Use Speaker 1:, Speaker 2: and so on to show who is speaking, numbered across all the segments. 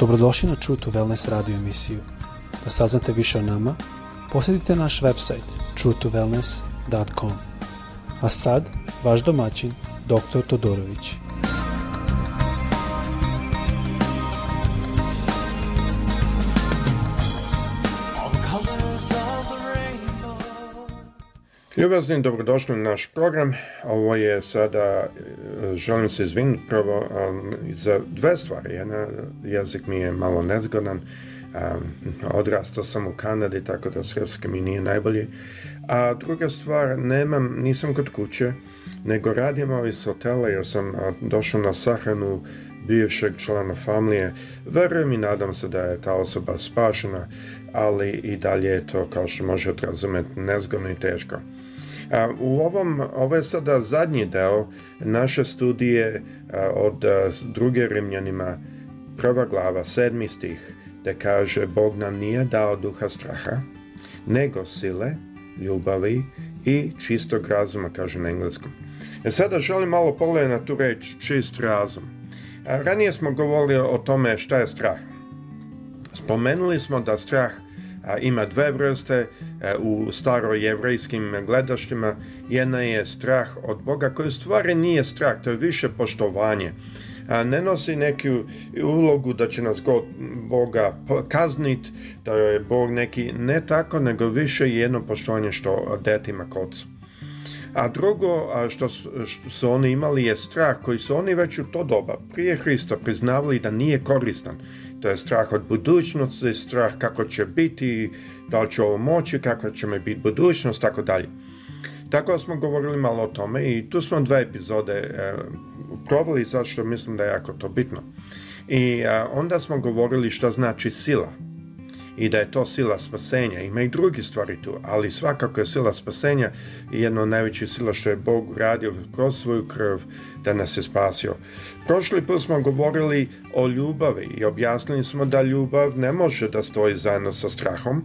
Speaker 1: Dobrodošli na True to Wellness radio emisiju. Da saznate više o nama, posjetite naš website truetowellness.com. A sad, vaš domaćin, dr. Todorović.
Speaker 2: Ljubazni, dobrodošli na naš program. Ovo je sada, e, želim se izviniti prvo za dve stvari. Jedna, jezik mi je malo nezgodan. odrastao sam u Kanadi, tako da srpski mi nije najbolji. A druga stvar, nemam, nisam kod kuće, nego radimo ovaj iz hotela jer sam došao na sahranu bivšeg člana familije. Verujem i nadam se da je ta osoba spašena, ali i dalje je to, kao što možete razumjeti, nezgodno i teško. U ovom, ovo je sada zadnji deo naše studije od druge Rimljanima, prva glava, sedmi stih, te kaže Bog nam nije dao duha straha, nego sile, ljubavi i čistog razuma, kaže na engleskom. E sada želim malo pogledati na tu reč čist razum. Ranije smo govorili o tome šta je strah. Spomenuli smo da strah ima dve vrste e, u starojevrejskim gledaštima. Jedna je strah od Boga koji u stvari nije strah, to je više poštovanje. Ne nosi neku ulogu da će nas god Boga kaznit, da je Bog neki ne tako, nego više jedno poštovanje što detima kod a drugo što su oni imali je strah koji su oni već u to doba prije Hrista priznavali da nije koristan. To je strah od budućnosti, strah kako će biti, da li će ovo moći, kako će mi biti budućnost, tako dalje. Tako smo govorili malo o tome i tu smo dva epizode e, proveli zato što mislim da je jako to bitno. I e, onda smo govorili što znači sila i da je to sila spasenja. Ima i drugi stvari tu, ali svakako je sila spasenja i jedna od najvećih sila što je Bog radio kroz svoju krv da nas je spasio. Prošli put smo govorili o ljubavi i objasnili smo da ljubav ne može da stoji zajedno sa strahom,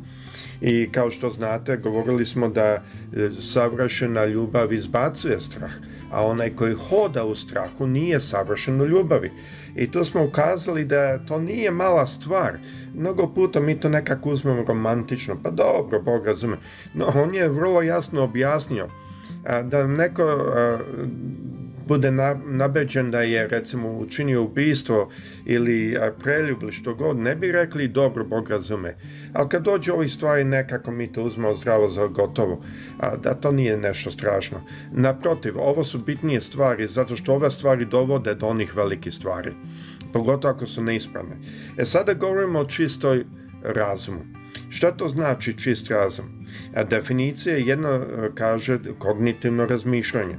Speaker 2: i kao što znate govorili smo da e, savršena ljubav izbacuje strah a onaj koji hoda u strahu nije savršen u ljubavi i tu smo ukazali da to nije mala stvar mnogo puta mi to nekako uzmemo romantično pa dobro, Bog no on je vrlo jasno objasnio da neko bude nabeđen da je recimo učinio ubistvo ili preljub što god, ne bi rekli dobro, Bog razume. Ali kad dođe ovih stvari nekako mi to uzmemo zdravo za gotovo, a, da to nije nešto strašno. Naprotiv, ovo su bitnije stvari zato što ove stvari dovode do onih velikih stvari, pogotovo ako su neispravne. E sada govorimo o čistoj razumu. Šta to znači čist razum? A definicija jedno kaže kognitivno razmišljanje.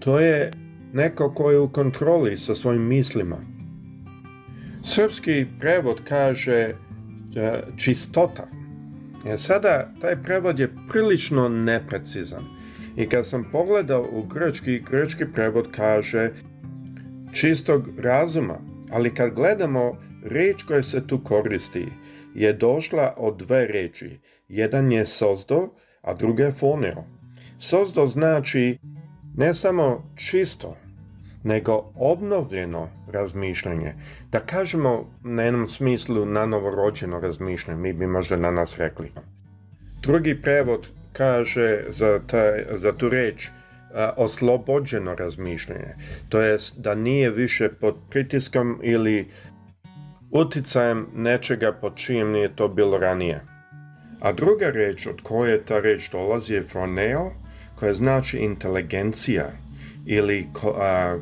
Speaker 2: To je neko koji je u kontroli sa svojim mislima. Srpski prevod kaže e, čistota. E, sada taj prevod je prilično neprecizan. I kad sam pogledao u grčki, grčki prevod kaže čistog razuma. Ali kad gledamo reč koja se tu koristi je došla od dve reči. Jedan je sozdo, a druga je foneo. Sozdo znači ne samo čisto, nego obnovljeno razmišljanje. Da kažemo na jednom smislu na novorođeno razmišljanje, mi bi možda na nas rekli. Drugi prevod kaže za, za tu reč e, oslobođeno razmišljanje. To je da nije više pod pritiskom ili uticajem nečega pod čijem nije to bilo ranije. A druga reč od koje ta reč dolazi je froneo, koja znači inteligencija ili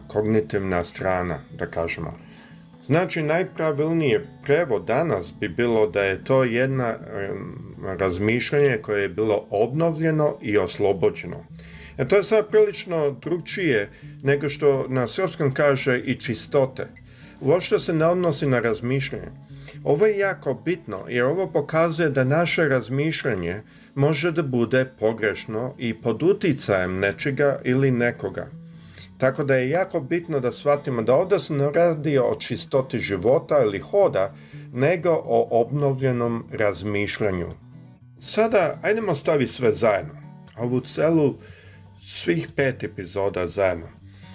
Speaker 2: kognitivna strana, da kažemo. Znači najpravilnije prevo danas bi bilo da je to jedna razmišljanje koje je bilo obnovljeno i oslobođeno. E to je sad prilično drugčije nego što na srpskom kaže i čistote. što se ne odnosi na razmišljanje. Ovo je jako bitno jer ovo pokazuje da naše razmišljanje može da bude pogrešno i pod uticajem nečega ili nekoga. Tako da je jako bitno da shvatimo da ovdje se ne radi o čistoti života ili hoda, nego o obnovljenom razmišljanju. Sada, ajdemo staviti sve zajedno. Ovu celu svih pet epizoda zajedno.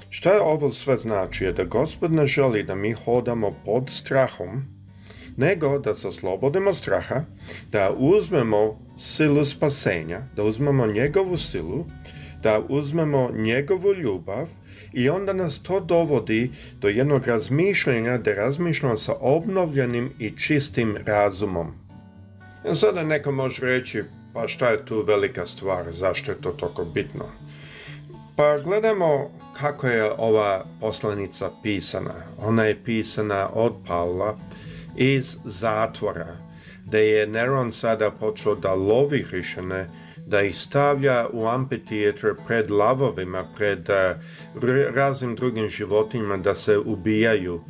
Speaker 2: Što je ovo sve znači? da gospod ne želi da mi hodamo pod strahom, nego da se oslobodimo straha, da uzmemo silu spasenja, da uzmemo njegovu silu, da uzmemo njegovu ljubav i onda nas to dovodi do jednog razmišljenja da razmišljamo sa obnovljenim i čistim razumom. E, sada neko može reći, pa šta je tu velika stvar, zašto je to toliko bitno? Pa gledamo kako je ova poslanica pisana. Ona je pisana od Pavla, iz zatvora, da je Neron sada počeo da lovi hrišćane, da ih stavlja u amfiteatr pred lavovima, pred eh, raznim drugim životinjima, da se ubijaju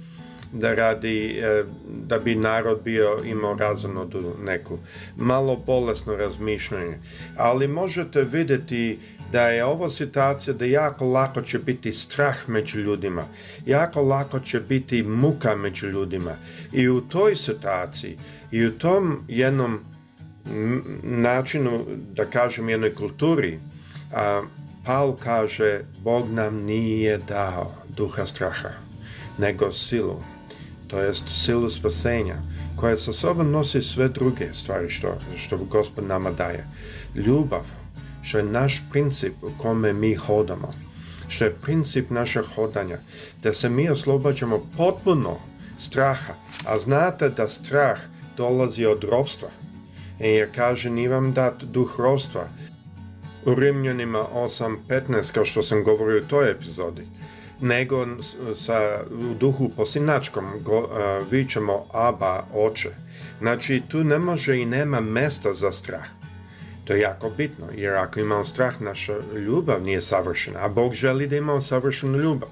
Speaker 2: da radi, e, da bi narod bio imao razonodu neku. Malo bolesno razmišljanje. Ali možete vidjeti da je ovo situacija da jako lako će biti strah među ljudima. Jako lako će biti muka među ljudima. I u toj situaciji i u tom jednom načinu, da kažem jednoj kulturi, a, Paul kaže, Bog nam nije dao duha straha, nego silu, to jest silu spasenja, koja sa sobom nosi sve druge stvari što, što Gospod nama daje. Ljubav, što je naš princip u kome mi hodamo, što je princip našeg hodanja, da se mi oslobađamo potpuno straha, a znate da strah dolazi od ropstva. E, jer kaže, ni vam dat duh ropstva. U Rimljanima 8.15, kao što sam govorio u toj epizodi, nego sa, u duhu posinačkom go, vićemo aba oče. Znači tu ne može i nema mesta za strah. To je jako bitno, jer ako imamo strah, naša ljubav nije savršena, a Bog želi da imamo savršenu ljubav.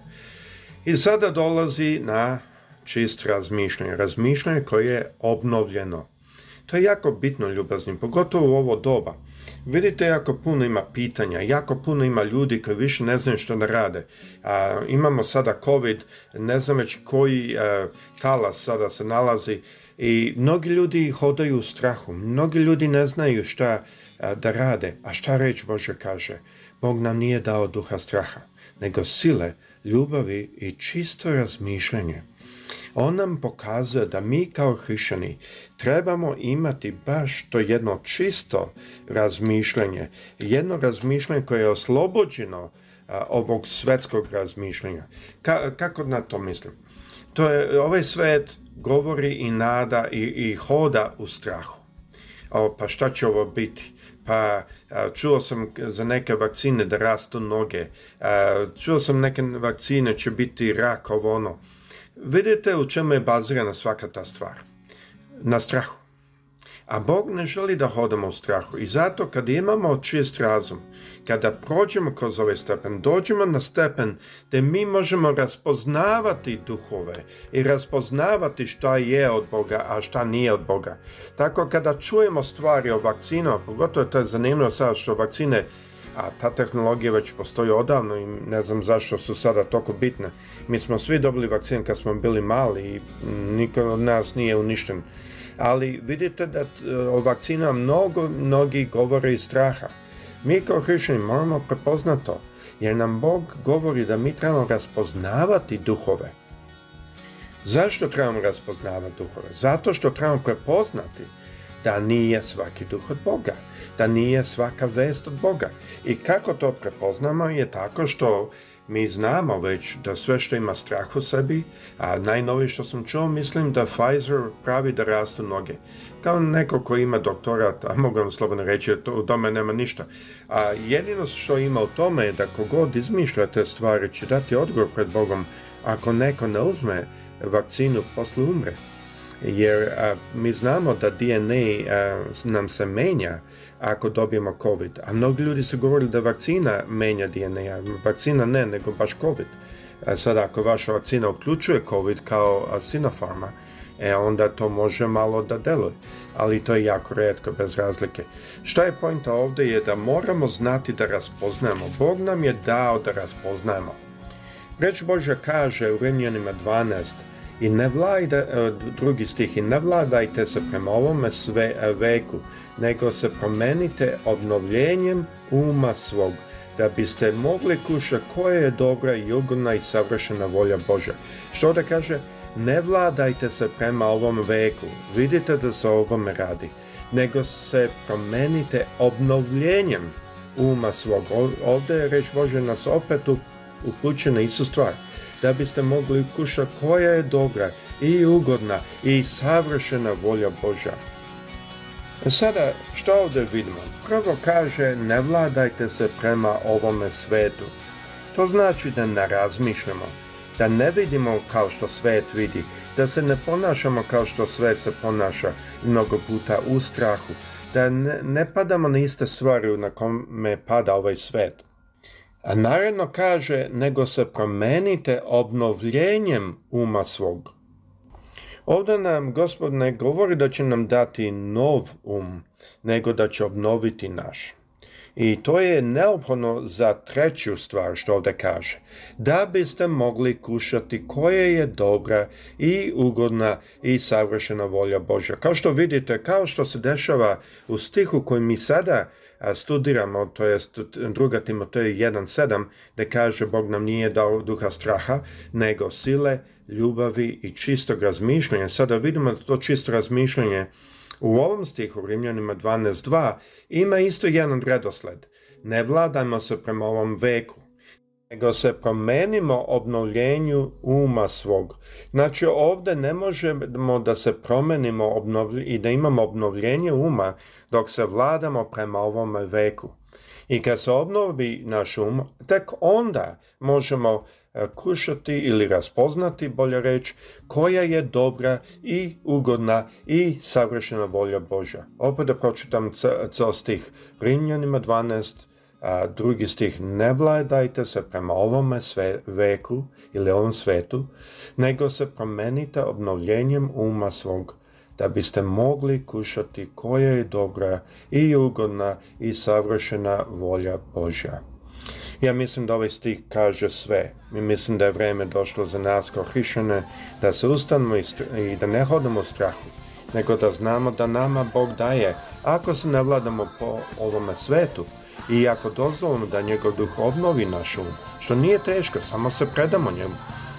Speaker 2: I sada dolazi na čist razmišljanje, razmišljanje koje je obnovljeno. To je jako bitno ljubaznim, pogotovo u ovo doba. Vidite, jako puno ima pitanja, jako puno ima ljudi koji više ne znaju što da rade. A, imamo sada COVID, ne znam već koji a, e, talas sada se nalazi i mnogi ljudi hodaju u strahu, mnogi ljudi ne znaju šta e, da rade. A šta reći Bože kaže? Bog nam nije dao duha straha, nego sile, ljubavi i čisto razmišljanje. On nam pokazuje da mi kao hrišćani trebamo imati baš to jedno čisto razmišljanje, jedno razmišljanje koje je oslobođeno ovog svetskog razmišljanja. kako na to mislim? To je, ovaj svet govori i nada i, i hoda u strahu. O, pa šta će ovo biti? pa čuo sam za neke vakcine da rastu noge, a, čuo sam neke vakcine će biti rak, ovo ono. Vidite u čemu je bazirana svaka ta stvar. Na strahu. A Bog ne želi da hodamo u strahu i zato kad imamo čist razum, kada prođemo kroz ovaj stepen, dođemo na stepen gdje mi možemo raspoznavati duhove i raspoznavati šta je od Boga, a šta nije od Boga. Tako kada čujemo stvari o vakcinama, pogotovo to je zanimljivo sad što vakcine a ta tehnologija već postoji odavno i ne znam zašto su sada toliko bitne. Mi smo svi dobili vakcin kad smo bili mali i niko od nas nije uništen. Ali vidite da e, o vakcinama mnogo, mnogi govore iz straha. Mi kao hrišćani moramo prepoznati to, jer nam Bog govori da mi trebamo raspoznavati duhove. Zašto trebamo raspoznavati duhove? Zato što trebamo prepoznati da nije svaki duh od Boga, da nije svaka vest od Boga. I kako to prepoznamo je tako što mi znamo već da sve što ima strah u sebi, a najnovije što sam čuo, mislim da Pfizer pravi da rastu noge. Kao neko ko ima doktorat, a mogu vam slobodno reći, to, u tome nema ništa. A jedino što ima u tome je da kogod izmišlja te stvari će dati odgovor pred Bogom, ako neko ne uzme vakcinu, posle umre jer mi znamo da DNA a, nam se menja ako dobijemo COVID, a mnogi ljudi su govorili da vakcina menja DNA, a vakcina ne, nego baš COVID. Sada sad ako vaša vakcina uključuje COVID kao Sinopharma, e, onda to može malo da deluje, ali to je jako redko, bez razlike. Šta je pojnta ovdje je da moramo znati da raspoznajemo. Bog nam je dao da raspoznajemo. Reč Božja kaže u Rimljanima 12, i ne vlada, e, drugi stih, i ne vladajte se prema ovome sve e, veku, nego se promenite obnovljenjem uma svog, da biste mogli kušati koja je dobra i ugodna i savršena volja Božja. Što da kaže, ne vladajte se prema ovom veku, vidite da se o ovome radi, nego se promenite obnovljenjem uma svog. Ovdje je reč Bože nas opet upućena istu stvar da biste mogli ukušati koja je dobra i ugodna i savršena volja Božja. Sada, što ovdje vidimo? Prvo kaže, ne vladajte se prema ovome svetu. To znači da ne razmišljamo, da ne vidimo kao što svet vidi, da se ne ponašamo kao što svet se ponaša mnogo puta u strahu, da ne, ne padamo na iste stvari na kome pada ovaj svet. A naredno kaže, nego se promenite obnovljenjem uma svog. Ovdje nam gospod ne govori da će nam dati nov um, nego da će obnoviti naš. I to je neophodno za treću stvar što ovdje kaže. Da biste mogli kušati koje je dobra i ugodna i savršena volja Božja. Kao što vidite, kao što se dešava u stihu koji mi sada studiramo, to jest druga Timoteju 1.7, da kaže Bog nam nije dao duha straha, nego sile, ljubavi i čistog razmišljanja. Sada vidimo to čisto razmišljanje u ovom stihu Rimljanima 12.2 ima isto jedan redosled. Ne vladajmo se prema ovom veku, nego se promenimo obnovljenju uma svog. Znači ovdje ne možemo da se promenimo i da imamo obnovljenje uma dok se vladamo prema ovom veku. I kad se obnovi naš um, tek onda možemo e, kušati ili raspoznati, bolje reći, koja je dobra i ugodna i savršena volja Božja. Opet da pročitam cel stih Rimljanima 12, a drugi stih, ne vladajte se prema ovome sve, veku ili ovom svetu, nego se promenite obnovljenjem uma svog, da biste mogli kušati koja je dobra i ugodna i savršena volja Božja. Ja mislim da ovaj stih kaže sve. Mi mislim da je vrijeme došlo za nas kao hrišene da se ustanemo i da ne hodamo u strahu, nego da znamo da nama Bog daje. Ako se ne vladamo po ovome svetu, i ako dozvolimo da njegov duh obnovi naš um, što nije teško, samo se predamo njemu,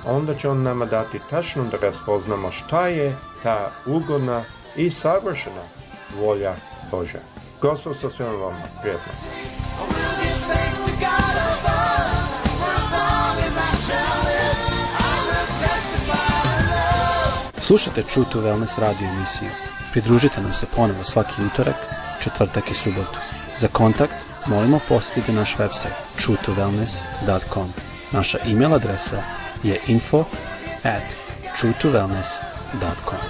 Speaker 2: onda će on nama dati tačno da raspoznamo šta je ta ugodna i savršena volja Bože. Gospod sa svima vama.
Speaker 1: Prijetno. Slušajte True Wellness radio emisiju. Pridružite nam se ponovo svaki utorak, četvrtak i subotu. Za kontakt molimo posjetite naš website www.truetowellness.com Naša email adresa je info at truetowellness.com.